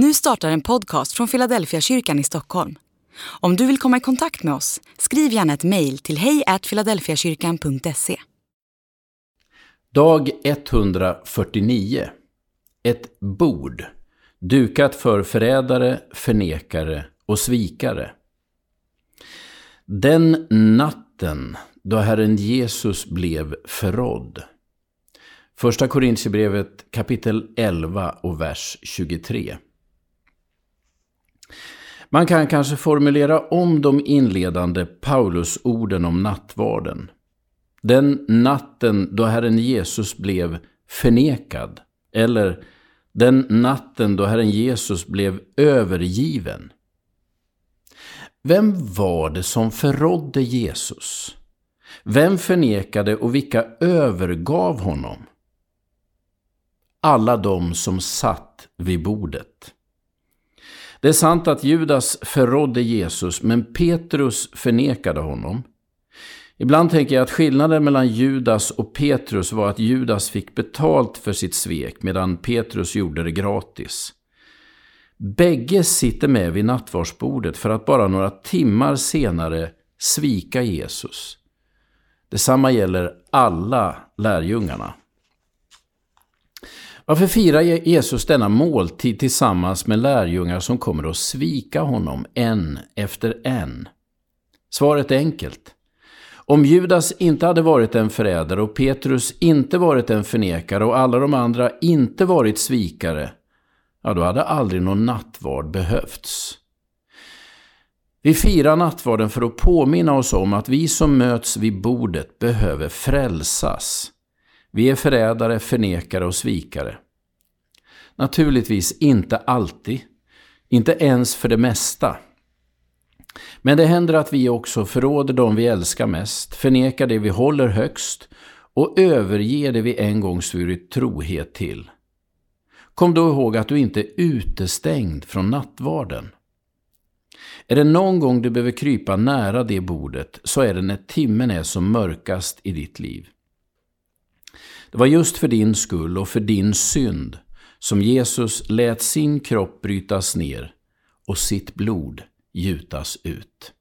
Nu startar en podcast från Philadelphia kyrkan i Stockholm. Om du vill komma i kontakt med oss, skriv gärna ett mejl till hejfiladelfiakyrkan.se. Dag 149. Ett bord. Dukat för förrädare, förnekare och svikare. Den natten då Herren Jesus blev förrådd. Första Korintierbrevet kapitel 11 och vers 23. Man kan kanske formulera om de inledande Paulusorden om nattvarden. Den natten då Herren Jesus blev förnekad. Eller den natten då Herren Jesus blev övergiven. Vem var det som förrådde Jesus? Vem förnekade och vilka övergav honom? Alla de som satt vid bordet. Det är sant att Judas förrådde Jesus, men Petrus förnekade honom. Ibland tänker jag att skillnaden mellan Judas och Petrus var att Judas fick betalt för sitt svek medan Petrus gjorde det gratis. Bägge sitter med vid nattvardsbordet för att bara några timmar senare svika Jesus. Detsamma gäller alla lärjungarna. Varför firar Jesus denna måltid tillsammans med lärjungar som kommer att svika honom en efter en? Svaret är enkelt. Om Judas inte hade varit en förrädare och Petrus inte varit en förnekare och alla de andra inte varit svikare, ja då hade aldrig någon nattvard behövts. Vi firar nattvarden för att påminna oss om att vi som möts vid bordet behöver frälsas. Vi är förrädare, förnekare och svikare. Naturligtvis inte alltid, inte ens för det mesta. Men det händer att vi också förråder dem vi älskar mest, förnekar det vi håller högst och överger det vi en gång svurit trohet till. Kom då ihåg att du inte är utestängd från nattvarden. Är det någon gång du behöver krypa nära det bordet så är det när timmen är som mörkast i ditt liv. Det var just för din skull och för din synd som Jesus lät sin kropp brytas ner och sitt blod gjutas ut.